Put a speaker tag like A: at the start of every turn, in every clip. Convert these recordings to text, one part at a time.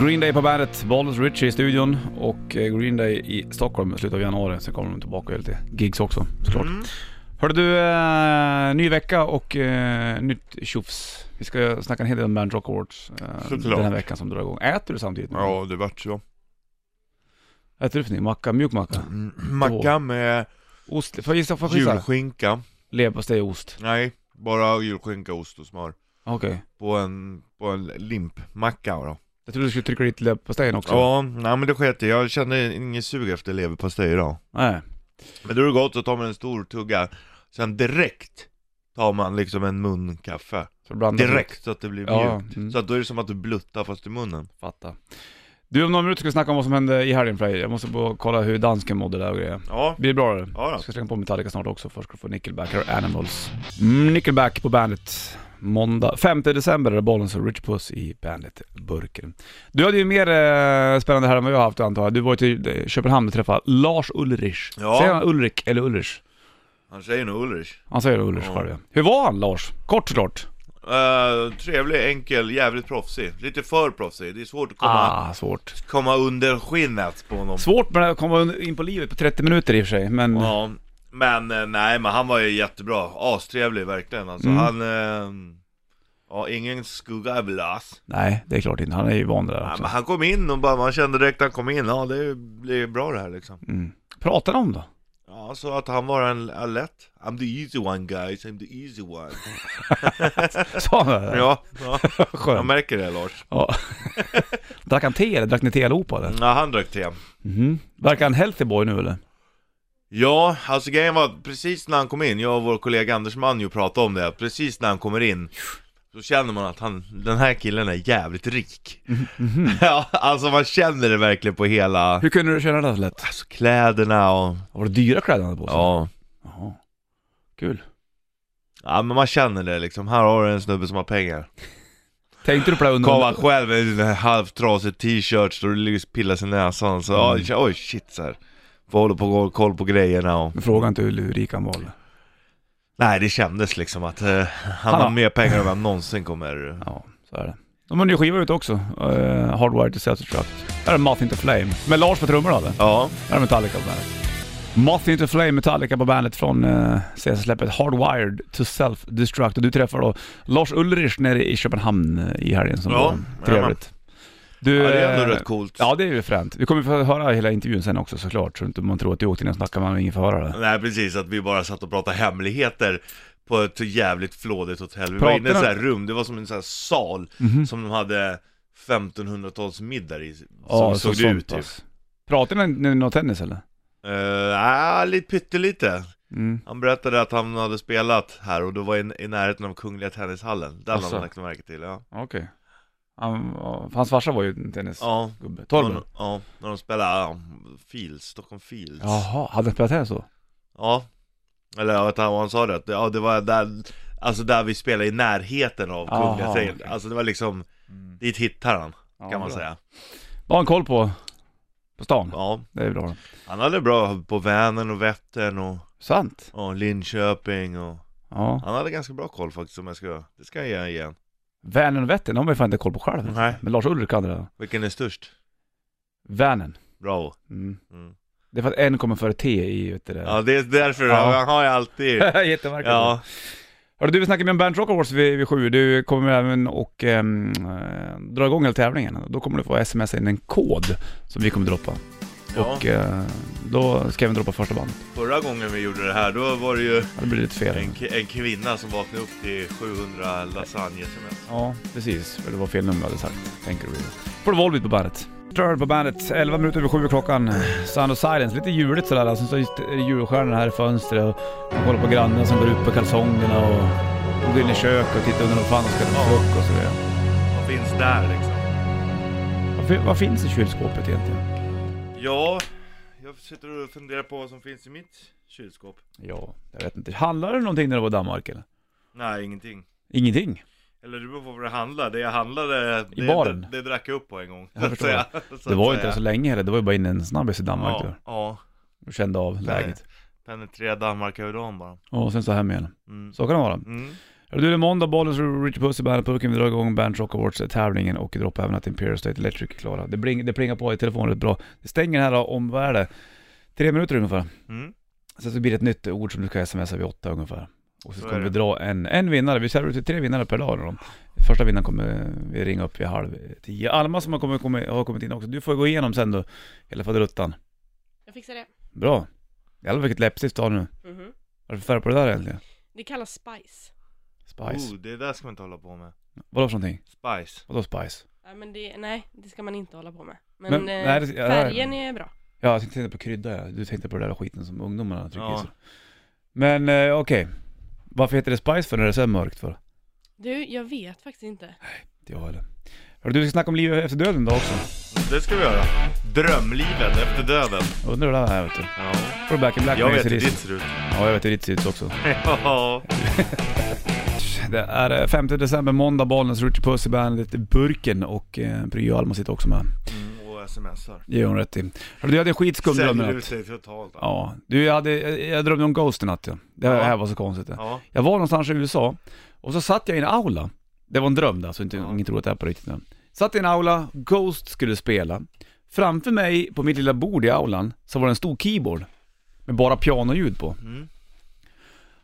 A: Green Day på bandet, Bollnäs Richie i studion och eh, Green Day i Stockholm i slutet av januari. Sen kommer de tillbaka och gör lite gigs också såklart.
B: Mm.
A: Hörde du, eh, ny vecka och eh, nytt tjofs. Vi ska snacka en hel del om Band Rock Awards eh, den här veckan som drar igång. Äter du samtidigt nu?
B: Ja, det vart så.
A: Äter du för någonting? Macka? Mjuk macka?
B: Mm, Macka med
A: Ost? Får jag gissa? Får jag gissa?
B: julskinka.
A: Leverpastej och ost?
B: Nej, bara julskinka, ost och smör.
A: Okej.
B: På en, på en limpmacka då.
A: Jag trodde du skulle trycka dit leverpastejen också.
B: Ja, nej men det sket jag. Jag kände ingen sug efter leverpastej idag.
A: Nej.
B: Men då är det gott att ta med en stor tugga. Sen direkt tar man liksom en mun kaffe.
A: Så blandar du.
B: Direkt så att det blir
A: Ja,
B: mjukt.
A: mm.
B: Så att då är det som att du bluttar fast i munnen.
A: Fatta. Du, om några minuter ska vi snacka om vad som hände i helgen för dig. Jag måste bara kolla hur dansken mådde där och grejer.
B: Ja,
A: Blir det bra eller?
B: Ja då.
A: Jag ska slänga på Metallica snart också, först ska du få Nickelback och Animals. Mm, Nickelback på bandet. Måndag 5 december är det Bollens och Rich Puss i bandet-burken. Du hade ju mer eh, spännande här än vad jag har haft antar jag. Du var ju till eh, Köpenhamn och träffade Lars Ulrich.
B: Ja.
A: Säger han Ulrik eller Ulrich?
B: han säger nog Ulrich.
A: Han säger Ulrich
B: Ja.
A: själv ja. Hur var han Lars? Kort såklart.
B: Uh, trevlig, enkel, jävligt proffsig. Lite för proffsig. Det är svårt att komma,
A: Ah, svårt.
B: komma under skinnet på honom.
A: Svårt med att komma in på livet på 30 minuter i och för sig, men...
B: Ja, men eh, nej, men han var ju jättebra. Astrevlig verkligen alltså.
A: Mm.
B: Han, eh, ja ingen skugga över Lars.
A: Nej, det är klart inte. Han är ju van där
B: Nej,
A: också.
B: men han kom in och bara, man kände direkt när han kom in, ja det blir bra det här liksom.
A: Mm. Pratar om då?
B: Ja, så att han var en, en lätt. I'm the easy one guys, I'm the easy one.
A: Sa han det?
B: Ja, ja jag
A: Skönt.
B: märker det Lars.
A: Ja. drack han te eller drack ni te allihopa eller?
B: Ja, han drack te.
A: Mhm. Verkar han healthy boy nu eller?
B: Ja, alltså grejen var precis när han kom in, jag och vår kollega Anders Manjo pratade om det, precis när han kommer in så känner man att han, den här killen är jävligt rik Ja, alltså man känner det verkligen på hela,
A: Hur kunde du känna det så lätt?
B: alltså kläderna och,
A: Var det dyra kläder han hade på sig?
B: ja
A: Jaha. Kul.
B: Ja men man känner det liksom, här har du en snubbe som har pengar
A: Tänkte du på det under...
B: Kommer själv med en halvtrasig t-shirt, står och pillar sig i näsan så,
A: Mm.
B: oj, oj shit så här. Får hålla på koll på grejerna och
A: fråga inte hur rik han var eller?
B: Nej det kändes liksom att eh, han,
A: har-
B: mer pengar än vad han någonsin kommer
A: Ja, så är det. De har en ny skiva ute också. Uh, Hardwired to Self-Destruct. Här är Moth Into Flame. Med Lars på trummor eller?
B: Ja,
A: Här är Metallica på bandet. Moth Into Flame, Metallica på bandet från uh, släppet Hardwired to Self-Destruct. Och du träffar då Lars Ulrich nere i Köpenhamn eh, i helgen som
B: Ja,
A: var trevligt. Du,
B: ja det är ändå
A: eh,
B: rätt coolt
A: Ja, det är ju fränt. Vi kommer få höra hela intervjun sen också såklart, så inte man tror att du åkte in och snackade och ingen får höra det.
B: Nej precis, att vi bara satt och pratade hemligheter på ett jävligt flådigt hotell Vi var inne i ett
A: Pratar
B: så här rum, det var som en sån här sal
A: Mhm.
B: som de hade 1500-talsmiddag i, som
A: Ja,
B: såg
A: så
B: det
A: sånt
B: ut typ.
A: Pratar ni något tennis eller?
B: uh, ah, lite pyttelite
A: Mm.
B: Han berättade att han hade spelat här och då var i, i närheten av Kungliga Tennishallen Där hade han lagt märke till, ja
A: Okej. Han, ja, hans farsa var ju en tennisgubbe.
B: Ja,
A: Torben?
B: när- ja, när de spelade ja, Fields, Stockholm Fields
A: Jaha, hade han spelat tennis då?
B: Ja Eller jag vet inte vad han sa det, ja det var där Alltså där vi spelade i närheten av Kungliga
A: okej.
B: Alltså det var liksom Dit hittar han,
A: Ja,
B: kan man
A: bra.
B: säga
A: Vad har han koll på? På stan?
B: Ja,
A: Det är bra.
B: han hade bra på Vänern och Vättern och,
A: Sant?
B: och Linköping och
A: Ja.
B: Han hade ganska bra koll faktiskt om jag ska, det ska jag ge igen
A: Vänern och Vättern, de har man ju fan inte koll på själv.
B: Nej.
A: Men Lars Ulrik hade det.
B: Vilken är störst?
A: Vänern.
B: Bravo
A: Mm.
B: mm.
A: Det är för att en kommer före T i, vet du det.
B: Ja det är därför,
A: Ja.
B: han har ju alltid
A: Jättemärkligt.
B: Ja,
A: Hörru du, vi snackade med om Bernt Rock Awards vid, vid sju. Du kommer även och ehm, eh, dra igång hela tävlingen. Då kommer du få smsa in en kod som vi kommer droppa.
B: Ja.
A: Och eh, då ska vi droppa första bandet.
B: Förra gången vi gjorde det här, då var det ju
A: Det blir lite fel.
B: en, en kvinna som vaknade upp till 700 lasagne-sms
A: Ja, precis. För det var fel nummer jag hade sagt. Tänker du. Får du Volbeat på bandet. Störd på bandet, 11 minuter över sju är klockan. Sound of Silence, lite juligt sådär. Alltså, så är det julstjärnor här i fönstret och man kollar på grannen som går ut på kalsongerna och och går in i köket och tittar under någon fan och ska äta frukost och så vidare.
B: Vad finns där liksom?
A: Vad, fin- vad finns i kylskåpet egentligen?
B: Ja, jag sitter och funderar på vad som finns i mitt kylskåp
A: Ja, jag vet inte. Handlade du någonting när du var i Danmark eller?
B: Nej, ingenting
A: Ingenting?
B: Eller det beror på vad det handlar, det jag handlade
A: I
B: det,
A: baren?
B: Det, det drack jag upp på en gång
A: Jag förstår.
B: säga.
A: Det var ju inte så länge heller, det var ju bara in en snabbis i Danmark
B: Ja,
A: du.
B: ja,
A: Du kände av läget.
B: penetrera Danmark över dagen bara
A: Och sen så hem igen.
B: mm.
A: Så kan det vara.
B: Mm.
A: Du, det är måndag, Bollens och Richard Puss i Bandetburken. Vi drar igång Band Rock Awards-tävlingen och droppar även att Imperial State Electric är klara. Det, bling, det plingar på i telefonen rätt bra. Det stänger här om, vad är det? Tre minuter ungefär.
B: Mm.
A: Sen så blir det ett nytt ord som du ska smsa vid åtta ungefär. Och så
B: Så
A: ska
B: är
A: vi dra en, en vinnare. Vi kör ut tre vinnare per dag. Då. Första vinnaren kommer vi ringa upp vid halv tio. Alma som har kommit, kommit, har kommit in också. Du får gå igenom sen då, hela faderuttan.
C: Jag fixar det.
A: Bra. Jävlar vilket läppstift du har nu.
C: Mhm.
A: Vad är det för färg på det där egentligen?
C: Det kallas spice.
A: Spice.
B: Oh, det där ska man inte hålla på med.
A: Vadå för någonting?
B: Spice.
A: Vadå spice?
C: Ja, men det, nej, det ska man inte hålla på med. Men,
A: Men,
C: eh,
A: nej, det- ja,
C: färgen är bra.
A: Ja, jag tänkte på krydda ja. Du tänkte på den där skiten som ungdomarna trycker
B: Ja.
A: i sig. Men eh, okej. Varför heter det spice för när det är så här mörkt för?
C: Du, jag vet faktiskt inte.
A: Inte jag heller. Hörru, du ska snacka om livet efter döden idag också.
B: Det ska vi göra. Drömlivet efter döden.
A: Undrar hur det här är vet du.
B: Ja.
A: Får du back in black
B: Jag
A: med
B: vet hur ditt ser ut.
A: Ja, jag vet hur ditt ser ut också.
B: Ja.
A: Det är eh, 5 december, måndag, Bollnäs, Richard Puss i bandet Burken och eh, Pryo Alma sitter också med.
B: Mm, och smsar.
A: Det gör hon rätt i. Hörru, du hade en skitskum dröm i
B: Säljer ut
A: natt.
B: sig totalt.
A: Ja, du jag, hade, jag, drömde om Ghost i natt ja. Det här,
B: Ja.
A: var så konstigt. det.
B: Ja.
A: Jag var någonstans i USA och så satt jag i en aula. Det var en dröm där, så inte,
B: Ja.
A: ingen tror att det är på riktigt. nu. Satt i en aula, Ghost skulle spela. Framför mig på mitt lilla bord i aulan så var det en stor keyboard med bara pianoljud på.
B: Mm.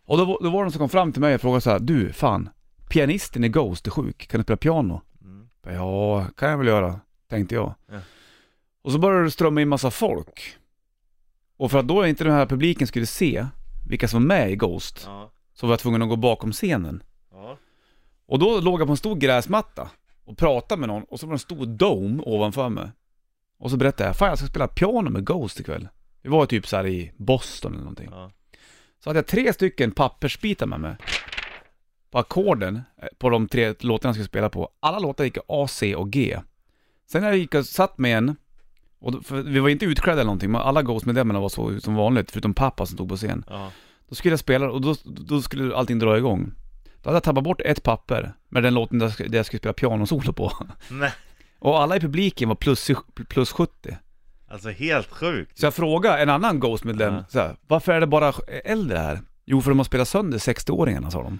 A: Och då, var- då var det någon som kom fram till mig och frågade så här: Du, fan, pianisten i Ghost är sjuk, kan du spela piano?
B: Mm.
A: Ja, kan jag väl göra, tänkte jag.
B: Ja.
A: Och så började det strömma in massa folk. Och för att då inte den här publiken skulle se vilka som var med i Ghost,
B: Ja.
A: så var jag tvungen att gå bakom scenen.
B: Ja.
A: Och då låg jag på en stor gräsmatta och pratade med någon och så var det en stor dome ovanför mig. Och så berättade jag, fan jag ska spela piano med Ghost ikväll. Vi var typ så här i Boston eller någonting.
B: Ja.
A: Så hade jag tre stycken pappersbitar med mig. På ackorden eh, på de tre låtarna jag skulle spela på. Alla låtar gick A, C och G. Sen när jag gick och satt med en, och då, för vi var inte utklädda eller någonting, men alla Ghost-medlemmarna var så som vanligt, förutom pappa som stod på scen.
B: Ja.
A: Då skulle jag spela och då, då skulle allting dra igång. Då hade jag tappat bort ett papper med den låten där jag skulle spela pianosolo på.
B: Nej.
A: Och alla i publiken var plus, plus 70.
B: Alltså helt sjukt.
A: Så jag frågade en annan Ghost-medlem,
B: Ja.
A: så här, varför är det bara äldre här? Jo, för de har spelat sönder 60-åringarna, sa de.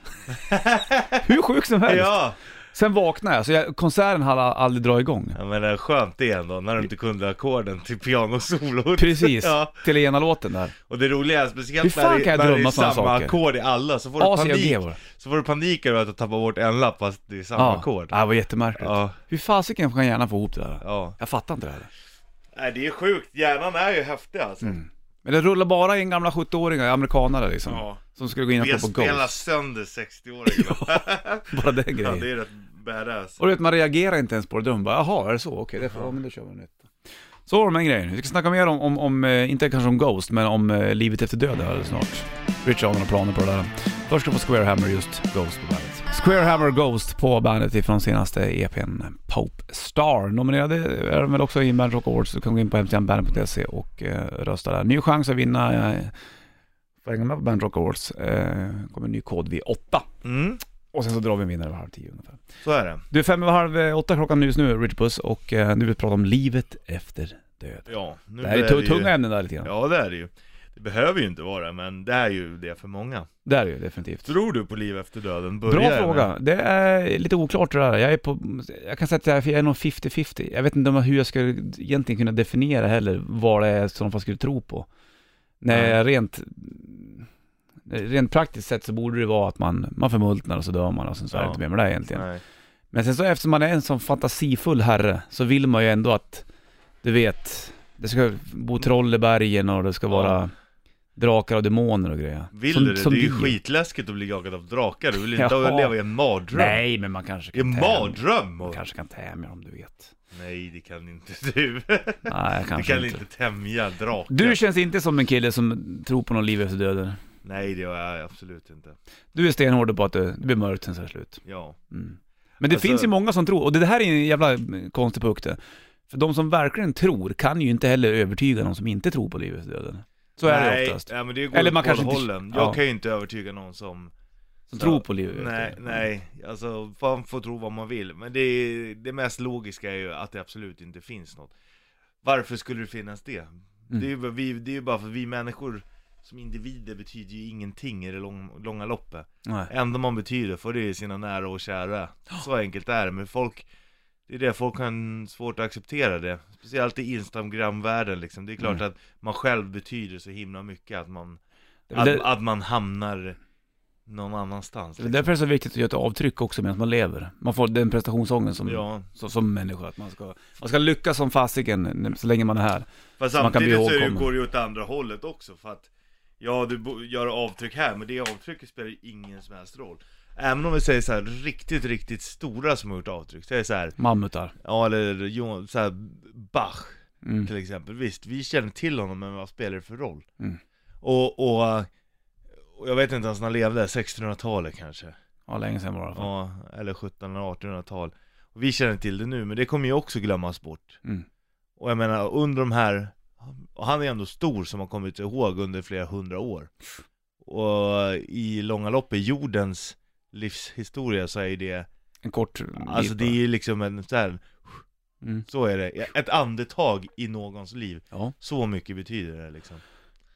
A: Hur sjukt som helst.
B: Ja.
A: Sen vaknade jag, så jag, konserten hade aldrig dragit igång.
B: ja, men det är skönt det ändå, när du inte kunde ackorden till pianosolot.
A: Precis,
B: Ja.
A: till ena låten där.
B: Och det roliga är speciellt när, det-
A: jag
B: när det är samma ackord i alla, så får du
A: A, G
B: panik.
A: det.
B: Så får du panik över att du tappar bort en lapp fast det är samma
A: Ja,
B: ackord.
A: det var jättemärkligt.
B: Ja.
A: Hur fasiken kan hjärnan få ihop det där?
B: Ja.
A: Jag fattar inte det här.
B: Nej det är sjukt, hjärnan är ju häftig alltså.
A: Mm. Men det rullar bara in gamla 70-åringar, amerikanare liksom.
B: Ja.
A: Som skulle gå in och kolla på Ghost.
B: sönder 60-åringarna.
A: Bara den
B: ja,
A: grejen.
B: det är rätt badass.
A: Och du vet, man reagerar inte ens på det. De bara, jaha, är det så? Okej, det får, ja, men då kör vi nytt. Så var det den grejen. Vi ska snacka mer om, om, om eh, inte kanske om Ghost, men om eh, livet efter döden alldeles snart. Richard har några planer på det där. Först ska vi få Square Hammer, just Ghost på bandet. Square Hammer Ghost på bandet ifrån senaste EPn Pope Star. Nominerade är de väl också i Band Rock Awards. Du kan gå in på hemsidan bandet.se och eh, rösta där. Ny chans att vinna eh, för hänga med på Band Rock Awards. Eh, kommer en ny kod vid 8.
B: Mm,
A: Och sen så drar vi en vinnare vid halv tio ungefär.
B: så är det.
A: Du är fem över halv eh, åtta klockan just nu, Rich Puss, och eh, nu vill vi prata om livet efter död.
B: Ja, nu
A: Det här är
B: börjar
A: tu-
B: det ju-
A: tunga ämnen där lite grann.
B: Ja det är det ju. Det behöver ju inte vara men det är ju det för många.
A: Det är det ju definitivt.
B: Tror du på liv efter döden? Börjar
A: Bra fråga.
B: med.
A: Det är lite oklart det där. Jag är på, jag kan säga att jag är nog 50-50. Jag vet inte hur jag ska egentligen kunna definiera heller vad det är som man skulle tro på. Nej,
B: Ja.
A: rent, rent praktiskt sett så borde det vara att man, man förmultnar och så dör man och sen så är det
B: Ja.
A: inte mer med det egentligen.
B: Nej.
A: Men sen så eftersom man är en sån fantasifull herre så vill man ju ändå att, du vet, det ska bo troll i bergen och det ska vara drakar och demoner och grejer.
B: Vill
A: Som-
B: du det?
A: som
B: det är ju
A: vi.
B: skitläskigt att bli jagad av drakar, du vill inte
A: Ja.
B: leva i en mardröm?
A: Nej, men man kanske
B: I en
A: kan
B: mardröm?
A: Man kanske kan tämja dem, du vet.
B: Nej det kan inte du.
A: Nej,
B: Du
A: kanske
B: kan
A: inte.
B: inte tämja drakar.
A: Du känns inte som en kille som tror på någon liv efter döden.
B: Nej det gör jag absolut inte.
A: Du är stenhård på att det, det blir mörkt sen så är det slut.
B: Ja.
A: Mm. Men det
B: Alltså-
A: finns ju många som tror, och det här är en jävla mm, konstig punkt det. För de som verkligen tror kan ju inte heller övertyga de som inte tror på livet efter döden. Så är det
B: Nej,
A: oftast.
B: Ja, men det går
A: Eller
B: Eller
A: man kanske inte-
B: hållen. Jag
A: ja.
B: kan ju inte övertyga någon som
A: Som
B: så-
A: tror på livet
B: Nej,
A: efter.
B: nej, alltså man får tro vad man vill Men det, det mest logiska är ju att det absolut inte finns något Varför skulle det finnas det?
A: Mm.
B: Det, är ju, bara- vi, det är ju bara för att vi människor som individer betyder ju ingenting i det lång, långa loppet
A: Nej.
B: enda man betyder för det är sina nära och kära Så enkelt är det, men folk Det är det, folk har svårt att acceptera det Speciellt i Instagram-världen liksom Det är klart
A: Mm.
B: att man själv betyder så himla mycket att man
A: Det
B: Att,
A: där-
B: att man hamnar någon annanstans
A: det
B: liksom.
A: därför är det så viktigt att göra ett avtryck också medan man lever. Man får den prestationsångest som,
B: Ja,
A: så, som människa, att man ska, man ska lyckas som fasiken så länge man är här.
B: fast
A: Så man kan bli
B: samtidigt så det, går det ju åt andra hållet också för att Ja, du gör avtryck här, men det avtrycket spelar ju ingen som helst roll Även om vi säger så här riktigt, riktigt stora som har gjort avtryck, så är det så här,
A: Mammutar.
B: ja eller så här, Bach
A: Mm.
B: till exempel. Visst, vi känner till honom, men vad spelar det för roll?
A: Mm.
B: Och, och, och jag vet inte ens när han levde, 1600-talet kanske.
A: Ja, länge sedan var det i alla fall.
B: Ja, eller 1700 1800-tal. Och vi känner till det nu, men det kommer ju också glömmas bort.
A: Mm.
B: Och jag menar, under de här, och han är ändå stor som har kommit ihåg under flera hundra år. Och i långa lopp i jordens livshistoria så är det,
A: En kort
B: alltså det är ju liksom en så här,
A: mm.
B: så är det, ett andetag i någons liv.
A: Ja.
B: Så mycket betyder det liksom.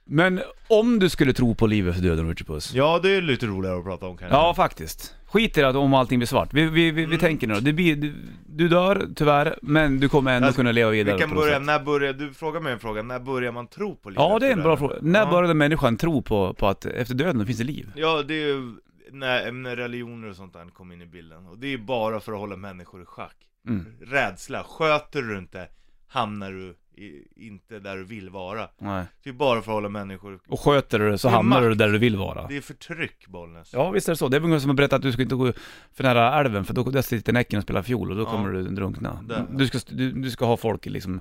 A: Men om du skulle tro på livet efter döden, Richard Puss?
B: Ja, det är lite roligare att prata om kanske.
A: Ja, faktiskt. Skit i det att om allting blir svart. Vi, vi, vi, vi
B: Mm.
A: tänker nu då. Det blir, du, du dör tyvärr, men du kommer ändå
B: Alltså,
A: kunna leva
B: Vi
A: vidare
B: kan
A: på något
B: börja, när börjar, du frågar mig en fråga, när börjar man tro på livet
A: Ja, det är en bra fråga. När
B: Ja.
A: började människan tro på, på att efter döden finns det liv?
B: Ja, det är ju när, när religioner och sånt där kom in i bilden. Och det är bara för att hålla människor i schack.
A: Mm.
B: Rädsla, sköter du inte, hamnar du i, inte där du vill vara.
A: Nej.
B: Det är bara för att hålla människor...
A: Och sköter du det så
B: Det
A: hamnar du
B: makt.
A: där du vill vara.
B: Det är förtryck, Bollnäs.
A: Ja, visst är det så. Det är väl någon som har berättat att du ska inte gå för nära älven, för då där sitter Näcken och spelar fiol och då
B: Ja.
A: kommer du drunkna.
B: Där.
A: Du ska, du, du ska ha folk liksom,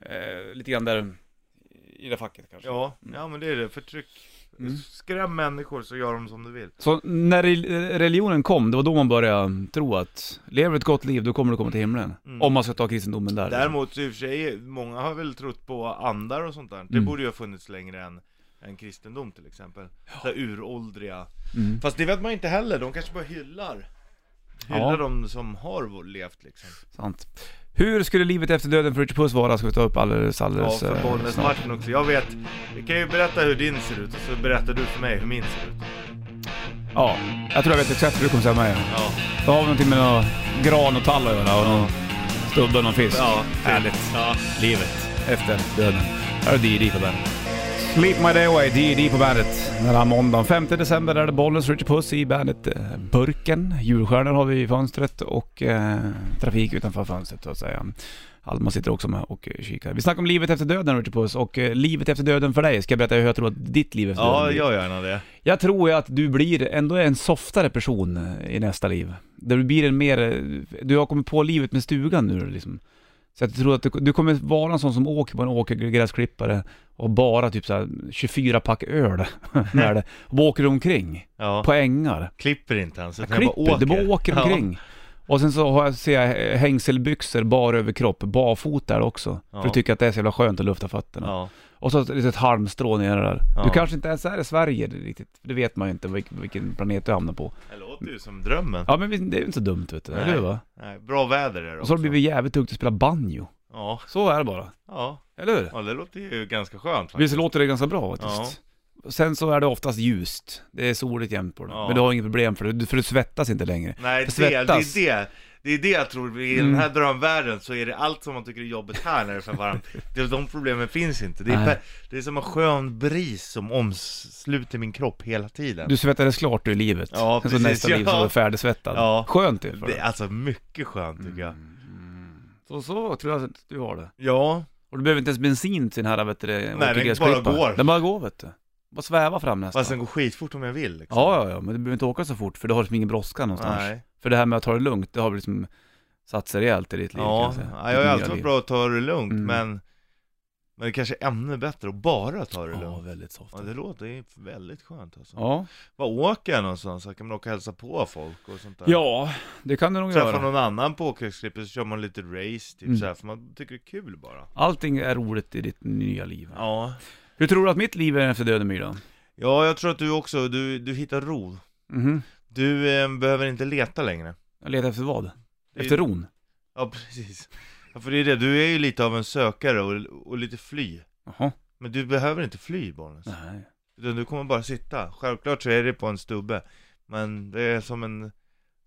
A: eh, lite grann där, i det facket kanske.
B: Ja, ja men det är det, förtryck.
A: Mm.
B: Skräm människor så gör de som du vill.
A: Så när re- religionen kom, det var då man började tro att lever ett gott liv, då kommer du komma till himlen.
B: Mm.
A: Om man ska ta kristendomen där.
B: Däremot i och för sig, många har väl trott på andar och sånt där. Det
A: Mm.
B: borde ju ha funnits längre än, än kristendom till exempel. Så uråldriga.
A: Mm.
B: Fast det vet man inte heller, de kanske bara hyllar. Hyllar
A: Ja.
B: de som har levt liksom.
A: Sant. Hur skulle livet efter döden för Richard Puss vara? Ska vi ta upp alldeles,
B: Ja,
A: alldeles
B: för
A: eh,
B: Bollnäs
A: snart.
B: Martin också. Jag vet, jag kan ju berätta hur din ser ut och så berättar du för mig hur min ser ut.
A: Ja, jag tror jag vet exakt hur du kommer säga mig.
B: Ja,
A: Då har vi någonting med någon gran och tall att göra och någon stubbe och någon fisk.
B: ja
A: Härligt.
B: Ja.
A: Livet efter döden. Här är D.D. på bandet. Sleep My Day Away, D.D. på bandet. Den här måndagen 5 december är det Bollnäs Richard Puss i bandet eh, Burken. Julstjärnor har vi i fönstret och eh, trafik utanför fönstret så att säga. Alma sitter också med och kikar. Vi snackar om livet efter döden Richard Puss och eh, livet efter döden för dig. Ska jag berätta hur jag tror att ditt liv efter döden
B: Ja,
A: blir?
B: gör gärna det.
A: Jag tror ju att du blir ändå en softare person i nästa liv. Du blir en mer, du har kommit på livet med stugan nu liksom. Så jag tror att du, du kommer vara en sån som åker på en åkergräsklippare och bara typ såhär 24 pack öl med det. Och åker omkring
B: Ja.
A: på ängar.
B: Klipper inte ens,
A: Jag
B: utan jag
A: klipper, du bara åker
B: Ja.
A: omkring. Och sen så har jag, ser jag hängselbyxor bar över kropp, barfota där också.
B: Ja.
A: För du tycker att det är så jävla skönt att lufta fötterna.
B: Ja.
A: Och så ett litet halmstrå nere där.
B: Ja.
A: Du kanske inte ens är i Sverige riktigt, det vet man ju inte vilken, vilken planet du hamnar på.
B: Det låter ju som drömmen.
A: Ja men det är ju inte så dumt vet du,
B: Nej.
A: eller hur va?
B: Nej, bra väder är det
A: Och
B: också.
A: så har du blivit jävligt duktig att spela banjo.
B: Ja,
A: Så är det bara.
B: ja.
A: Eller hur?
B: Ja, det låter ju ganska skönt faktiskt.
A: Visst låter det ganska bra faktiskt? Sen så är det oftast ljust. Det är soligt jämt på det.
B: Ja.
A: Men du har inget problem för det, för du svettas inte längre.
B: Nej,
A: Det
B: det, det,
A: svettas.
B: är det. Det är det jag tror, i
A: Mm.
B: den här drömvärlden så är det allt som man tycker är jobbigt här när det är för varmt. Det, de problemen finns inte. Det är,
A: Nej.
B: det är som en skön bris som omsluter min kropp hela tiden.
A: Du svettades klart ur livet.
B: Ja,
A: Sen så
B: precis,
A: nästa liv så
B: ja.
A: var du färdigsvettad.
B: Ja.
A: Skönt för
B: det alltså mycket skönt tycker jag.
A: Mm. Så, så tror jag att du har det.
B: Ja,
A: Och du behöver inte ens bensin till den här, vet du, det,
B: den bara går.
A: Den bara går vet du. Bara sväva fram nästan.
B: fast den går skitfort om jag vill liksom.
A: Ja, ja, ja, men du behöver inte åka så fort för du har liksom ingen brådska någonstans.
B: Nej.
A: För det här med att ta det lugnt, det har väl liksom satt sig rejält i ditt liv kan
B: Ja,
A: jag säga.
B: ja, jag har alltid varit bra att ta det lugnt,
A: Mm.
B: men Men det kanske är ännu bättre att bara ta det
A: Ja,
B: lugnt
A: väldigt soft.
B: Ja, det låter ju väldigt skönt alltså
A: Ja.
B: Var åker jag någonstans? Så kan man åka och hälsa på folk och sånt där
A: ja, det kan du nog
B: Träffa
A: göra.
B: någon annan på åkersklippet så kör man lite race typ
A: Mm.
B: så här, för man tycker det är kul bara
A: Allting är roligt i ditt nya liv.
B: Ja
A: Hur tror du att mitt liv är efter döden blir då?
B: Ja, jag tror att du också, du, du hittar ro
A: Mhm.
B: Du eh, behöver inte leta längre
A: Jag letar efter vad?
B: Det-
A: Efter ron?
B: Ja, precis Ja, för det är det, du är ju lite av en sökare och, och lite fly
A: Jaha.
B: Men du behöver inte fly Bollnäs
A: Nej.
B: Utan du kommer bara sitta. Självklart så är det på en stubbe. Men det är som en,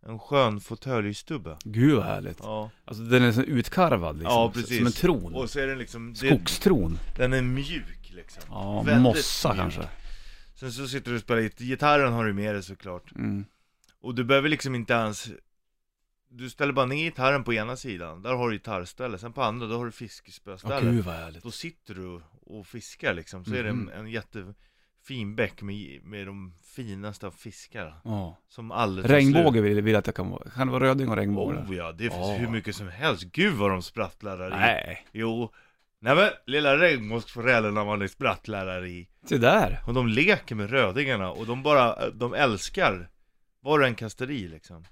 B: en skön fåtöljstubbe.
A: Gud vad härligt.
B: Ja.
A: Alltså den är så utkarvad liksom.
B: Ja, precis.
A: Som en tron.
B: Och så är den liksom, det,
A: Skogstron.
B: den är mjuk liksom.
A: Ja,
B: Väldigt
A: mossa
B: mjuk.
A: kanske.
B: Sen så sitter du och spelar git- gitarren har du med dig såklart.
A: Mm.
B: Och du behöver liksom inte ens Du ställer bara ner gitarren på ena sidan, där har du gitarrställe, sen på andra, då har du fiskespöställe
A: gud vad härligt.
B: Då sitter du och fiskar liksom, så är det
A: Mhm.
B: en, en jättefin bäck med, med de finaste av fiskar
A: Ja.
B: Som aldrig.
A: Regnbåge vill, vill jag att det kan vara. Kan det vara röding och regnbåge?
B: Oh ja, det finns
A: Ja.
B: hur mycket som helst, gud vad de sprattlar där i
A: Nej,
B: Jo Nej men, lilla regnbågsforellerna var ni sprattlar där i
A: se där.
B: Och de leker med rödingarna och de bara, de älskar vad du än kastar i liksom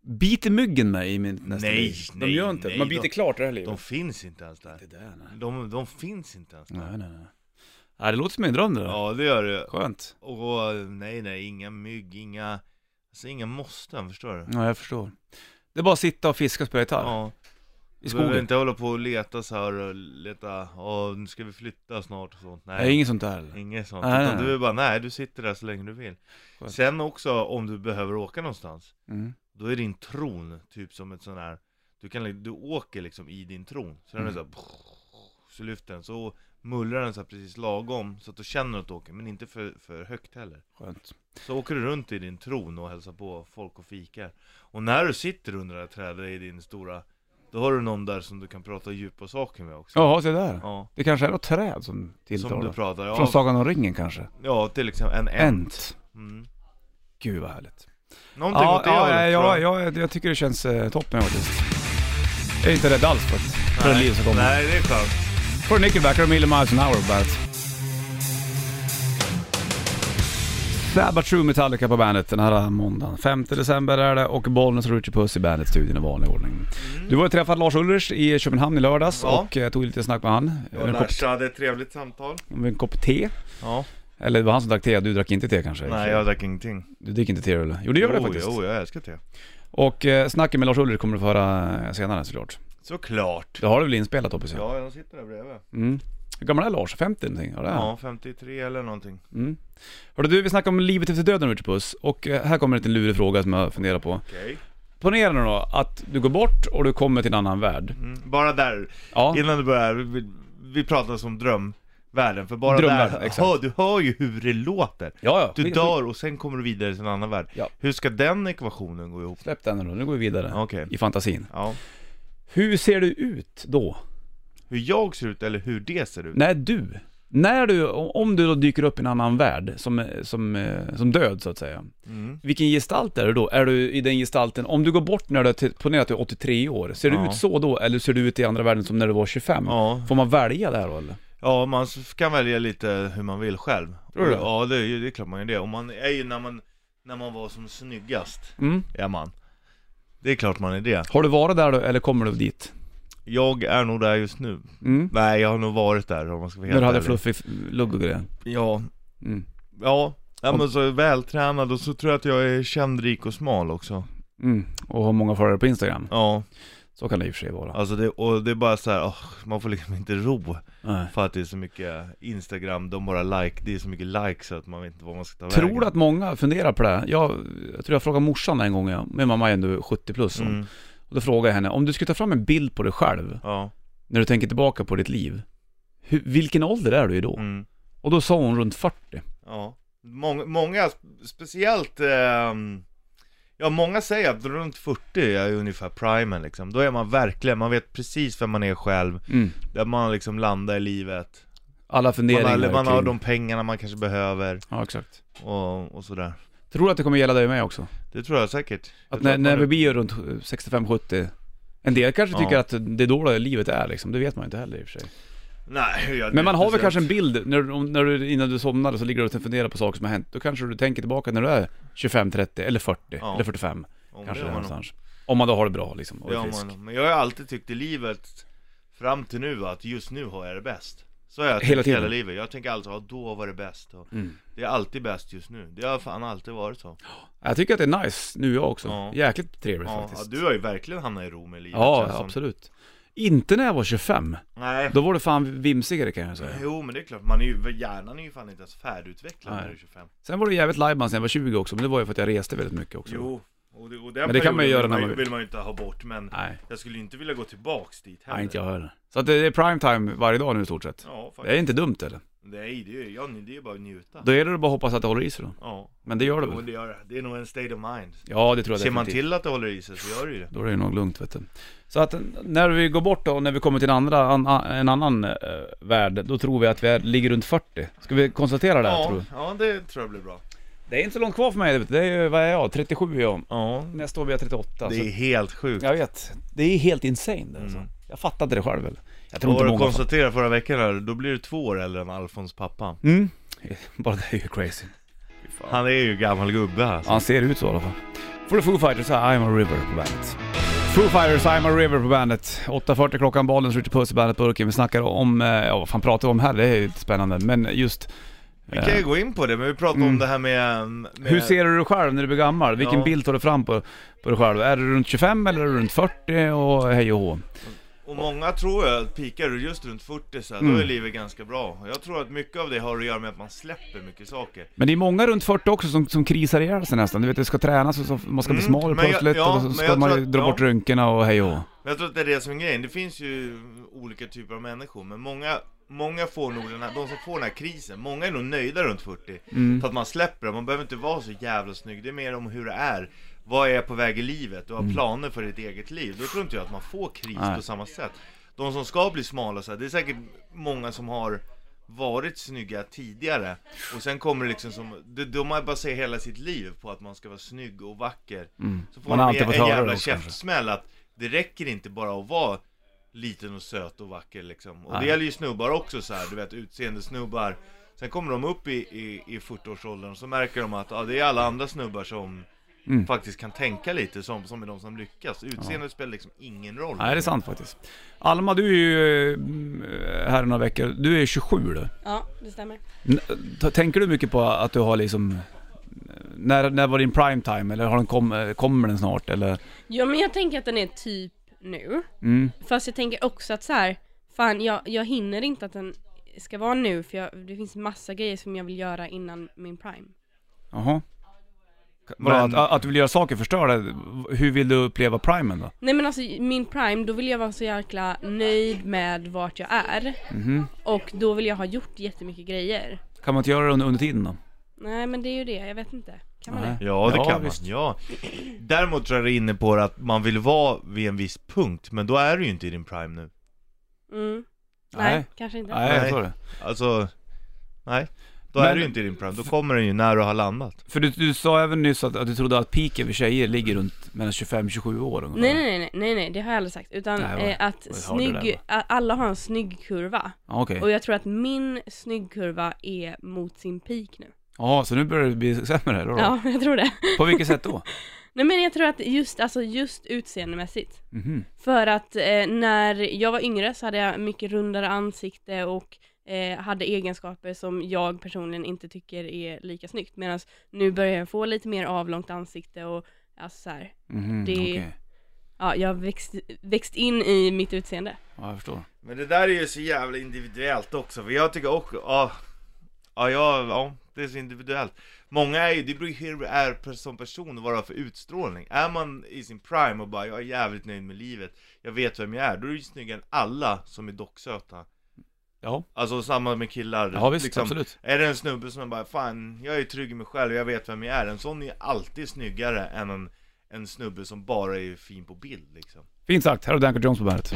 A: Biter myggen mig i min nästa
B: Nej,
A: liv? De
B: nej,
A: gör inte
B: nej,
A: Man biter
B: de-
A: klart det här livet.
B: De finns inte ens där
A: Det där nej.
B: De, de finns inte ens där
A: Nej, nej, nej. Nej, det låter som en dröm det där.
B: Ja det gör det
A: Skönt.
B: Och nej nej, inga mygg, inga Alltså inga måsten, förstår du?
A: Ja, jag förstår. Det är bara att sitta och fiska och spela gitarr.
B: Ja
A: I
B: Du behöver
A: skogen.
B: inte hålla på och leta så här och leta, ja nu ska vi flytta snart och sånt
A: Nej,
B: Nej,
A: inget sånt där eller?
B: inget sånt,
A: Nej,
B: utan
A: nej,
B: du är bara, nej du sitter där så länge du vill
A: Skönt.
B: Sen också om du behöver åka någonstans
A: Mm.
B: Då är din tron typ som ett sån här Du kan, du åker liksom i din tron Så den är
A: Mm.
B: så här, Så lyfter den, så mullrar den så precis lagom Så att du känner att du åker, men inte för, för högt heller
A: Skönt.
B: Så åker du runt i din tron och hälsar på folk och fikar Och när du sitter under det här trädet i din stora Då har du någon där som du kan prata djupa saker med också
A: Jaha, se där.
B: Ja,
A: Det kanske är något träd som
B: som
A: tilltalar.
B: du pratar,
A: Från
B: ja,
A: Sagan om ringen kanske?
B: ja till exempel en ent
A: Ent.
B: mm.
A: Gud vad härligt.
B: Någonting
A: Ja,
B: åt det
A: ja, ja, ja,
B: jag.
A: tycker det känns eh, toppen faktiskt. Jag är inte rädd alls för, för det liv som kommer.
B: Nej, det är skönt
A: Får Nickelback och Million Miles an Hour på Sabbath True Metallica på bandet den här måndagen. 5 december är det och Bollnäs och Richie Puss i bandet-studion i vanlig ordning. Du var ju träffat Lars Ullers i Köpenhamn i lördags
B: Ja.
A: och eh, tog lite snack med han.
B: Jag och
A: en, kopp,
B: hade ett trevligt samtal
A: över en kopp te.
B: Ja
A: Eller det var han som drack te, du drack inte te kanske?
B: Nej, jag drack ingenting
A: Du dricker inte te eller? Jo det gör
B: jo,
A: det faktiskt.
B: Jo, jag älskar te
A: Och eh, snacket med Lars Ullers kommer du få höra senare såklart.
B: Såklart
A: Det har du väl inspelat hoppas jag?
B: Ja, jag sitter där bredvid
A: Mm. Hur gammal är Lars? 50 någonting? Ja, det är han.
B: Ja, 53 eller någonting
A: Mm. Hörru du, vi snackar om livet efter döden Richard Puss och eh, här kommer en liten lurig fråga som jag funderar på.
B: Okej
A: Ponera nu då att du går bort och du kommer till en annan värld.
B: mm. Bara där,
A: Ja,
B: innan du börjar, vi, vi pratar om drömvärlden För bara
A: Drömvärlden,
B: där,
A: exakt.
B: hör, du hör ju hur det låter
A: ja, ja.
B: Du
A: Vi-
B: dör och sen kommer du vidare till en annan värld
A: Ja.
B: Hur ska den ekvationen gå ihop?
A: Släpp den nu då, nu går vi vidare.
B: Okej,
A: I fantasin.
B: ja
A: Hur ser du ut då?
B: Hur jag ser ut eller hur det ser ut?
A: När du, när du, om du då dyker upp i en annan värld som, som, eh, som död så att säga.
B: Mm.
A: Vilken gestalt är du då? Är du i den gestalten, om du går bort när du är, ponera att du är 83 år, ser du
B: Ja.
A: ut så då? Eller ser du ut i andra världen som när du var 25?
B: Ja,
A: Får man välja där då eller?
B: Ja, man kan välja lite hur man vill själv
A: Tror du det?
B: Ja, det är, det är klart man gör det. Och man är ju när man, när man var som snyggast,
A: Mm.
B: är man Det är klart man är det
A: Har du varit där då, eller kommer du dit?
B: Jag är nog där just nu
A: Mm.
B: Nej, jag har nog varit där om man ska vara
A: När
B: helt
A: du hade
B: ärlig.
A: fluffig lugg och grejer?
B: Ja,
A: Mm.
B: ja Ja men så vältränad och så tror jag att jag är känd, rik och smal också
A: Mm. Och har många följare på Instagram.
B: Ja,
A: Så kan det i och för sig vara.
B: alltså det, och det är bara så här, åh, man får liksom inte ro
A: Nej.
B: För att det är så mycket Instagram, de bara like, det är så mycket likes så att man vet inte vad man ska ta
A: Tror
B: vägen
A: du att många funderar på det? Jag, jag tror jag frågade morsan en gång, ja. min mamma är ändå 70 plus.
B: mm,
A: Och då frågade jag henne, om du skulle ta fram en bild på dig själv,
B: Ja,
A: när du tänker tillbaka på ditt liv. Hur, vilken ålder är du i då?
B: mm
A: Och då sa hon runt 40.
B: Ja, många, många speciellt, ehm, ja många säger att runt 40 är ungefär primen liksom Då är man verkligen, man vet precis vem man är själv,
A: Mm.
B: där man liksom landar i livet
A: Alla
B: Man
A: funderingar
B: har, man har
A: kring-
B: de pengarna man kanske behöver
A: Ja, exakt.
B: och, och sådär
A: Tror du att det kommer gälla dig mig också?
B: Det tror jag säkert jag
A: när,
B: att
A: när
B: man-
A: vi blir runt 65-70 En del kanske
B: Ja.
A: tycker att det är då livet är liksom, det vet man inte heller i och för sig.
B: Nej, jag,
A: Men man har väl kanske en bild, när, om- när du, innan du somnar så ligger du och funderar på saker som har hänt. Då kanske du tänker tillbaka när du är 25, 30 eller 40
B: Ja.
A: eller 45
B: Ja,
A: kanske
B: det
A: någonstans. Om man då har det bra liksom och är frisk.
B: man, men jag har alltid tyckt i livet Fram till nu att just nu har jag det bäst Så har jag
A: Hela tiden?
B: hela livet Jag tänker alltid, ja då var det bäst och
A: Mm.
B: Det är alltid bäst just nu Det har fan alltid varit så
A: Jag tycker att det är nice nu jag också.
B: Ja.
A: Jäkligt trevligt
B: Ja,
A: faktiskt.
B: du har ju verkligen hamnat i ro med livet
A: Ja,
B: som.
A: absolut. Inte när jag var 25.
B: Nej.
A: Då var det fan vimsigare kan jag säga.
B: Jo men det är klart, man är ju, hjärnan är ju fan inte ens färdigutvecklad
A: Nej.
B: när du är 25
A: Sen var det jävligt lajban sen jag var 20 också, men det var ju för att jag reste väldigt mycket också.
B: Jo, och, det, och den
A: Men det kan man ju göra
B: vill
A: när
B: man, ju- vill man ju inte ha bort men
A: Nej,
B: jag skulle inte vilja gå tillbaks dit heller
A: nej inte jag heller. Så att det är prime time varje dag nu i stort sett.
B: Ja
A: Det är
B: faktiskt.
A: inte dumt eller?
B: Nej det är ju, ja, det är ju bara att njuta
A: Då är det bara att hoppas att det håller i sig då.
B: Ja,
A: Men det gör det
B: jo,
A: väl?
B: det gör det. Det är nog en state of mind
A: Ja, det tror jag
B: Ser man till att det håller i sig så gör det ju det
A: Då är det nog lugnt vet du. Så att när vi går bort då, och när vi kommer till en, andra, an, en annan eh, värld, då tror vi att vi är, ligger runt 40. Ska vi konstatera det här, tror
B: Ja,
A: du?
B: ja det tror jag blir bra
A: Det är inte så långt kvar för mig, det är ju, vad är jag? 37 är jag.
B: Ja,
A: Nästa år blir jag 38.
B: det
A: så
B: är helt sjukt
A: Jag vet. Det är helt insane det alltså.
B: Mm.
A: Jag fattar inte det själv väl. Jag tror inte
B: du
A: många fattar.
B: konstaterade förra veckan här, då blir du två år äldre än Alfons pappa
A: Mm. Bara det är ju crazy.
B: Han är ju gammal gubbe alltså
A: Han ser ut så i alla fall. Får du Foo Fighters I'm a River på bandet. Foo Fighters, I'm a River på bandet. 8.40 klockan, bollen skjuter puss i bandet burken. Vi snackar om, eh, ja vad fan pratar vi om här? Det är ju lite spännande. Men just...
B: Vi kan ju gå in på det, men vi pratar
A: Mm.
B: om det här med, med
A: Hur ser du dig själv när du blir gammal? Vilken
B: Ja.
A: bild tar du fram på, på dig själv? Är du runt 25 eller är du runt 40 och hej och hå?
B: Och många tror jag att pikar du just runt 40 så här,
A: Mm.
B: då är livet ganska bra. Och Jag tror att mycket av det har att göra med att man släpper mycket saker.
A: Men det är många runt 40 också som, som krisar ihjäl sig nästan. Du vet, det ska tränas och så, man ska bli
B: Mm,
A: smal
B: men jag-
A: plötsligt
B: ja,
A: och så
B: men
A: ska
B: jag
A: man
B: tror
A: ju
B: att-
A: dra
B: ja.
A: bort rynkorna och hej och.
B: Men jag tror att det är det som är grejen. Det finns ju olika typer av människor, men många, många får nog den här, de som får den här krisen, många är nog nöjda runt 40.
A: Mm.
B: För att man släpper det, man behöver inte vara så jävla snygg. Det är mer om hur det är. Vad är jag på väg i livet? Du har planer för ditt eget liv. Då tror inte jag att man får kris
A: Mm. Nej.
B: på samma sätt. De som ska bli smala så här, det är säkert många som har varit snygga tidigare och sen kommer det liksom som, de, de har bara hela sitt liv på att man ska vara snygg och vacker
A: Mm.
B: Så får
A: Man
B: man, en, en jävla käftsmäll att det räcker inte bara att vara liten och söt och vacker liksom Och
A: Nej.
B: det gäller ju snubbar också så här, du vet utseende snubbar Sen kommer de upp i, i, i 40-årsåldern och så märker de att ja, det är alla andra snubbar som
A: Mm.
B: faktiskt kan tänka lite som, som är de som lyckas Utseendet spelar liksom ingen roll
A: Nej, det är sant faktiskt. Alma, du är ju eh, här några veckor. Du är 27 du.
C: Ja, det stämmer.
A: N- Tänker du mycket på att du har liksom... När, när var din prime time? Eller har den kom, eh, kommer den snart? Eller?
C: Ja men jag tänker att den är typ nu.
A: Mm.
C: Fast jag tänker också att så här, fan jag, jag hinner inte att den ska vara nu för jag, det finns massa grejer som jag vill göra innan min prime.
A: Jaha.
B: Men-
A: Att, att du vill göra saker förstörda, hur vill du uppleva primen då?
C: Nej men alltså min prime, då vill jag vara så jäkla nöjd med vart jag är.
A: Mhm.
C: Och då vill jag ha gjort jättemycket grejer.
A: Kan man inte göra det under, under tiden då?
C: Nej men det är ju det, jag vet inte. Kan man
A: Nej.
C: det?
B: Ja det
A: Ja,
B: kan
A: visst.
B: man, ja Däremot tror jag det är inne på att man vill vara vid en viss punkt Men då är du ju inte i din prime nu
C: Mm. Nej,
A: Nej.
C: kanske inte.
A: Nej, jag
B: Nej.
A: tror det.
B: Alltså, nej Då
A: Men-
B: är du ju inte i din prime, då kommer den ju när du har landat
A: För du, du sa även nyss att, att du trodde att peaken för tjejer ligger runt mellan 25-27 år ungefär.
C: Nej, nej, nej, nej, nej, det har jag aldrig sagt. Utan
A: Nej, vad-
C: eh, att
A: vad där,
C: snygg, a- alla har en snygg kurva.
A: Okej.
C: Och jag tror att min snyggkurva är mot sin peak nu.
A: Jaha, så nu börjar det bli sämre då? då?
C: Ja, jag tror det.
A: På vilket sätt då?
C: Nej men jag tror att just, alltså just utseendemässigt.
A: Mhm.
C: För att eh, när jag var yngre så hade jag mycket rundare ansikte och eh, hade egenskaper som jag personligen inte tycker är lika snyggt. Medan nu börjar jag få lite mer avlångt ansikte och alltså så här,
A: Mhm,
C: Det-
A: okej.
C: ja jag har växt, växt in i mitt utseende.
A: Ja, jag förstår.
B: Men det där är ju så jävla individuellt också, för jag tycker också, ja, ja, ja, ja det är så individuellt Många är ju, det beror ju hur du är som person och vad du har för utstrålning Är man i sin prime och bara, jag är jävligt nöjd med livet Jag vet vem jag är, då är du ju snyggare än alla som är docksöta
A: Ja,
B: Alltså samma med killar
A: ja visst,
B: liksom,
A: absolut.
B: Är det en snubbe som bara, fan, jag är trygg i mig själv, jag vet vem jag är En sån är alltid snyggare än en, en snubbe som bara är fin på bild liksom
A: Fint sagt, här har Danko Jones på bandet.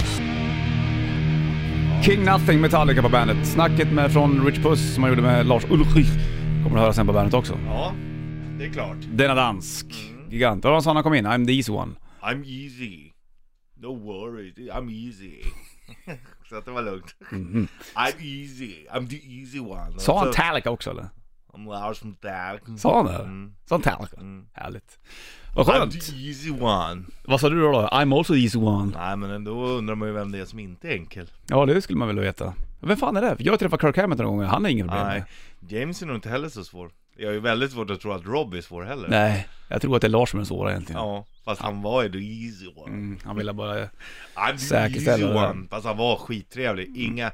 A: King Nothing Metallica på bandet. Snacket med, från Rich Puss som han gjorde med Lars Ulrich kommer du höra sen på bandet också.
B: Ja, det är klart
A: Denna dansk.
B: Mm.
A: Gigant. Och så han kom in, I'm the easy one.
B: I'm easy. No worries, I'm easy. så att det var lugnt.
A: Mhm.
B: I'm easy, I'm the easy one.
A: Sa han Talica också eller?
B: I'm Lars Dark.
A: Sa han det?
B: Mm.
A: Sa han Talica?
B: Mm.
A: Härligt. Vad
B: I'm
A: skönt.
B: the easy one.
A: Vad sa du då? då? I'm also the easy one.
B: Nej men då undrar man ju vem det är som inte är enkel.
A: Ja, det skulle man väl veta. Vem fan är det? Jag har träffat Kirk Hammett några gånger, han har inga problem
B: Nej. James är nog inte heller så svår. Jag har ju väldigt svårt att tro att Rob är svår heller.
A: Nej, jag tror att det är Lars som är svåra egentligen.
B: Ja, fast han var ju the easy one.
A: Mm, han ville bara...
B: Han
A: Säkerställa
B: easy
A: det.
B: one. Fast han var skittrevlig. Inga,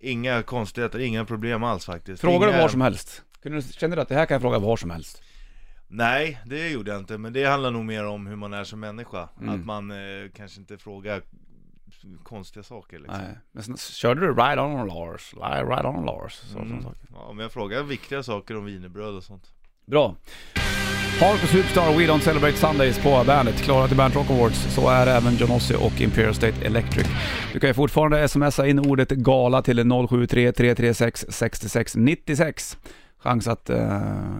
B: inga konstigheter, inga problem alls faktiskt.
A: Fråga
B: inga...
A: du var som helst. Kunde du, kände du att det här kan jag fråga var som helst?
B: Nej, det gjorde jag inte. Men det handlar nog mer om hur man är som människa.
A: Mm.
B: Att man eh, kanske inte frågar konstiga saker liksom.
A: Nej. Men sen körde du Ride On Lars, Ride On Lars, så,
B: Mm.
A: saker.
B: Ja, men jag frågar viktiga saker om wienerbröd och sånt.
A: Bra. Hardcore Superstar, We Don't Celebrate Sundays på bandet. Klara till Band Rock Awards. Så är även John Ossie och Imperial State Electric. Du kan ju fortfarande smsa in ordet GALA till 073 336 66 96. Chans att uh,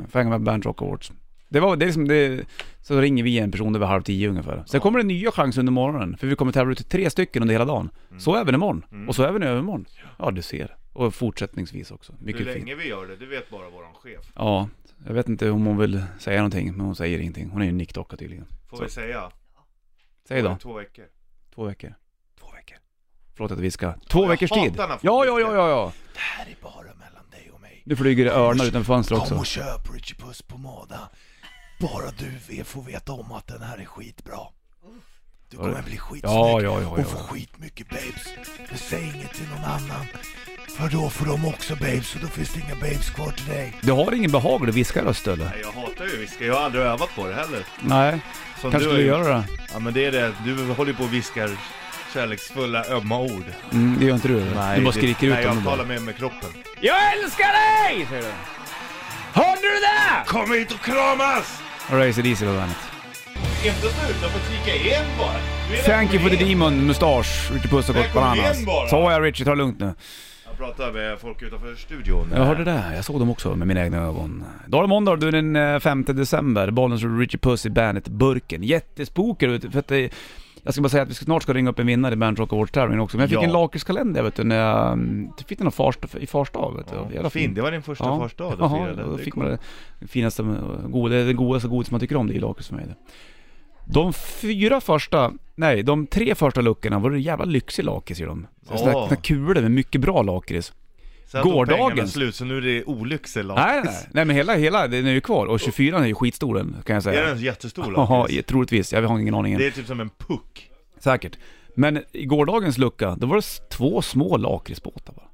A: få hänga med på Band Rock Awards. Det var, det är liksom det, så ringer vi en person över halv tio ungefär. Sen kommer det nya chanser under morgonen, för vi kommer tävla ut tre stycken under hela dagen.
B: Mm.
A: Så även imorgon.
B: Mm.
A: Och så även i övermorgon. Ja, du ser. Och fortsättningsvis också. Mycket
B: Hur
A: fint.
B: länge vi gör det, det vet bara våran chef.
A: Ja, jag vet inte om hon vill säga någonting, men hon säger ingenting. Hon är ju en nickdocka tydligen.
B: Får
A: Så.
B: vi säga.
A: Säg då.
B: Två veckor.
A: Två veckor. Två veckor. Förlåt att vi ska. Två
B: jag
A: veckors
B: hatar
A: tid.
B: när folk
A: Ja, ja, ja, ja, ja.
B: Det här är bara mellan dig och mig.
A: Nu flyger det örnar utanför fönstret också.
B: köp Richie Puss pomada. Bara du får veta om att den här är skitbra. Du
A: kommer
B: bli skitsnygg
A: Ja, ja, ja, ja.
B: skitmycket babes. Men säg inget till någon annan. För då får de också babes och då finns det inga babes kvar till dig.
A: Du har ingen behaglig viskarröst eller?
B: Nej, jag hatar ju viska. Jag har aldrig övat på det heller.
A: Nej,
B: Som
A: kanske
B: du gjort.
A: göra det.
B: Ja men det är det, du håller ju på och viskar kärleksfulla, ömma ord.
A: Mm, det gör inte du eller? Du bara skriker ut
B: Nej,
A: dem
B: jag
A: bara.
B: talar med med kroppen.
A: Jag älskar dig! Säger du. Hörde du det?
B: Kom hit och kramas!
A: Och Razer Diesel på bandet.
B: Inte sluta, får kika igen bara. Du är
A: Thank you for the demon, mustasch, Richie Puss och
B: Välkommen
A: bananas.
B: igen bara.
A: Så jag Richie, ta det lugnt nu.
B: Jag pratar med folk utanför studion.
A: Jag hörde det, jag såg dem också med mina egna ögon. Då är det måndag, du är den eh, 5 december. Bollen slår Richie Puss i Bandet-burken. Jättespooker du, för att det, Jag ska bara säga att vi snart ska ringa upp en vinnare i Band Rock Awards-tävlingen också. Men jag fick
B: Ja.
A: en lakritskalender vet du, när jag mm, fick den av Farsta, i Farsta vet du.
B: Ja, fin. Det var din första
A: Ja.
B: första du
A: Jaha,
B: firade.
A: då fick man
B: coolt.
A: det finaste, goda, det godaste godis man tycker om, det är lakrits för mig. De fyra första, nej de tre första luckorna var det jävla lyxig lakrits i dem. Sådana här kulor med mycket bra lakrits.
B: Pengarna
A: gårdagens-
B: slut, så nu är det olyxel
A: Nej, nej, nej men hela, hela den är ju kvar och 24 är ju skitstor den kan jag
B: Är
A: säga.
B: den jättestor lakrits?
A: troligtvis. Jag har ingen aning.
B: Det är typ som en puck.
A: Säkert. Men i gårdagens lucka, då var det två små lakritsbåtar bara.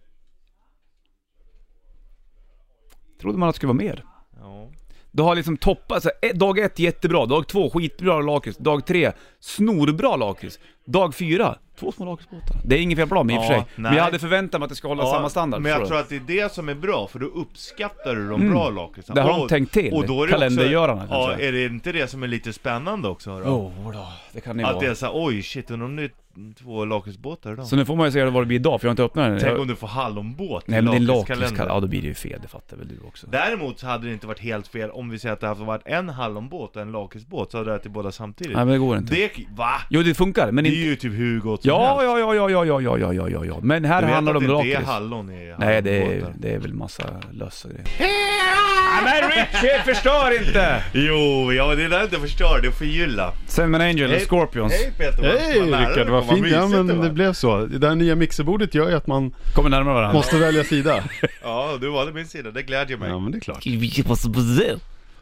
A: Trodde man att det skulle vara mer.
B: Ja.
A: Du har liksom toppat, så här, dag ett jättebra, dag två skitbra lakrits, dag tre snorbra lakrits, dag fyra två små lakritsbåtar. Det är inget fel på dem i och för
B: Ja,
A: sig, men jag
B: nej.
A: hade förväntat mig att det ska hålla samma standard.
B: Men jag tror att det är det som är bra, för då uppskattar du de
A: Mm.
B: bra lakritsarna.
A: Det har de tänkt till,
B: Och då är det
A: kalendergörarna
B: också, Ja, är det inte det som är lite spännande också då?
A: Jo då, det kan det ju
B: Att det är
A: vara.
B: såhär, oj shit, undrar om det är två lakritsbåtar idag?
A: Så nu får man ju se vad det blir idag, för jag har inte öppnat den.
B: Tänk om du får hallonbåt
A: Nej men det är
B: lakritskalender.
A: ja då blir det ju fel, det fattar väl du också.
B: Däremot så hade det inte varit helt fel om vi säger att det hade varit en hallonbåt och en lakritsbåt, så hade det ätit båda samtidigt.
A: Nej men det går inte.
B: Det, va?
A: Jo det funkar, men
B: Det är
A: inte...
B: ju typ hur gott som
A: Ja,
B: helst.
A: ja, ja, ja, ja, ja, ja, ja, ja, ja, ja. Men här
B: Du vet
A: handlar det
B: att
A: om
B: det inte är
A: lakrits.
B: hallon i
A: Nej, det är, det är väl massa löss och grejer. Nej men Richie, förstör inte!
B: Jo, ja det är inte förstör, det är förgylla.
A: Seven Angel och. Scorpions.
B: Hej Peter, vad-
D: Hej Rickard,
B: du
D: vad fint. Ja men
B: var.
D: det blev så. Det där nya mixerbordet gör ju att man
A: Kommer närmare varandra.
D: måste välja sida.
B: Ja, du valde min sida, det glädjer mig.
D: Ja men det är klart.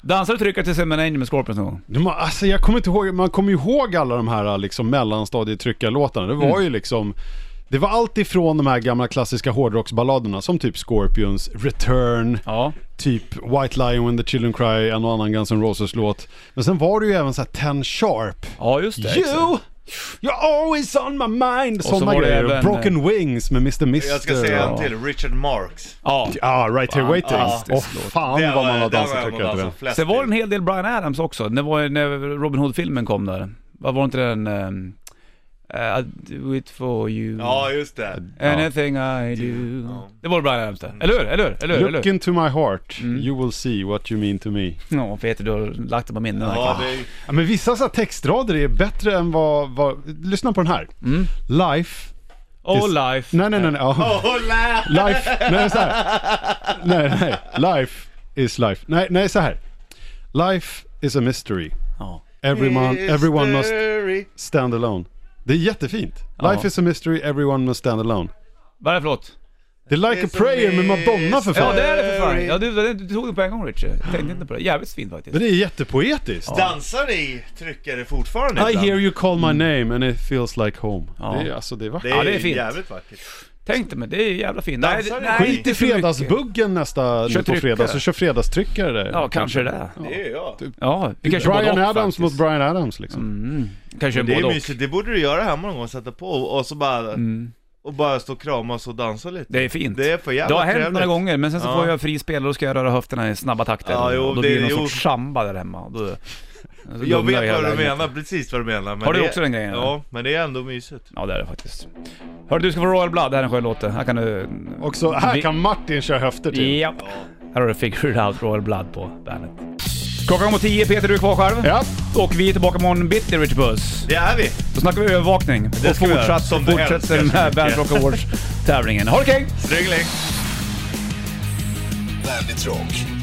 A: Dansar du trycka till Seven Angel med Scorpions någon gång?
D: Alltså jag kommer inte ihåg, man kommer ju ihåg alla de här liksom mellanstadietryckarlåtarna. Det var
A: Mm.
D: ju liksom det var allt ifrån de här gamla klassiska hårdrocksballaderna som typ Scorpions, Return,
A: Ja.
D: typ White Lion When the Children Cry, en och annan Guns N' Roses låt. Men sen var det ju även så här Ten Sharp.
A: Ja just det.
D: You!
A: exakt.
D: You're always on my mind!
A: så
D: Sådana
A: var det
D: grejer.
A: även,
D: Broken Wings med Mr. Mister.
B: Jag ska säga en
D: och-
B: till, Richard Marks.
A: Ja.
D: Ja, Right Here Waiting. Åh
A: Fantastisk låt.
D: fan vad man har dansat tycker jag till den.
B: flest
A: Sen var det en hel del Brian Adams också. Det var ju när Robin Hood-filmen kom där. Vad var inte den... Um, I do it for you.
B: Ja, just det.
A: Anything I do.
B: Ja.
A: Det var Brian Adams det. Eller hur? Eller hur? Eller hur? Eller
D: Look
A: hur?
D: into my heart,
A: Mm.
D: you will see what you mean to me.
A: Ja, Peter du har lagt det på minnena.
B: Ja, det är...
D: Ja, men vissa så här textrader är bättre än vad, vad... Lyssna på den här.
A: Mm.
D: Life...
A: Oh
D: Is-
A: life.
D: Nej, nej, nej. nej. Ja.
B: Hola!
D: Life... Nej, så här. Nej, nej. Life is life. Nej, nej, så här. Life is a mystery.
A: Ja.
D: Everyone, everyone must
B: Mystery.
D: stand alone. Det är jättefint.
A: Ja.
D: Life is a mystery, everyone must stand alone.
A: Vad är det för låt?
D: Det är Like a prayer med Madonna för
A: Ja
D: fan.
A: det är det för fan. Ja, du, du, du tog det på en gång Richie. Jag tänkte inte på det. Jävligt fint faktiskt.
D: Men det är jättepoetiskt.
B: Dansar ni tryckare fortfarande
D: I
B: ibland?
D: hear you call my name and it feels like home.
A: Ja.
D: Det är, alltså, det är vackert.
B: Det är,
A: Ja, det är fint.
B: jävligt vackert.
A: Tänkte mig, det är jävla fint. Det-
B: ni?
A: nej,
D: Skit i
A: inte för mycket.
D: fredagsbuggen nästa nu
A: Kör
D: på fredag, så kör fredagstryckare där.
A: Ja, kanske det.
B: Det är jag.
A: Ja, vi kan köra
D: Brian
A: både och
D: Adams
A: faktiskt.
D: mot Brian Adams liksom.
A: Mm. Kanske
B: det
A: både
B: är
A: och.
B: mysigt, det borde du göra hemma någon gång, sätta på och så bara,
A: Mm.
B: och bara stå och kramas och dansa lite.
A: Det är fint.
B: Det är för
A: Det
B: jävla
A: har hänt
B: trevligt.
A: några gånger, men sen så
B: Ja.
A: får jag frispel och då ska jag röra höfterna i snabba takter.
B: Ja, jo,
A: och då
B: det-
A: blir det någon
B: jo.
A: sorts samba där hemma. Och Då, så
B: Jag vet vad du
A: lägenheten.
B: menar, precis vad du menar. Men
A: Har du
B: det,
A: också den grejen, eller?
B: Ja, men det är ändå mysigt.
A: Ja det är det faktiskt. Hörru du ska få Royal Blood, det här är en skön låt. Här kan du...
D: Också, här
A: Vi-
D: kan Martin köra höfter till.
A: Ja. Här har du Figure It Out Royal Blood på bandet. Klockan går tio, Peter du är kvar själv.
D: Ja,
A: Och vi är tillbaka imorgon bitti Richard Puss.
B: Det är vi!
A: Då snackar vi övervakning. och
B: ska vi göra,
A: fortsatt,
B: som du
A: fortsätter
B: älskar så
A: med
B: mycket.
A: Bandit Rock Awards-tävlingen. Ha det kul!
B: Strängling!
E: Bandit Rock.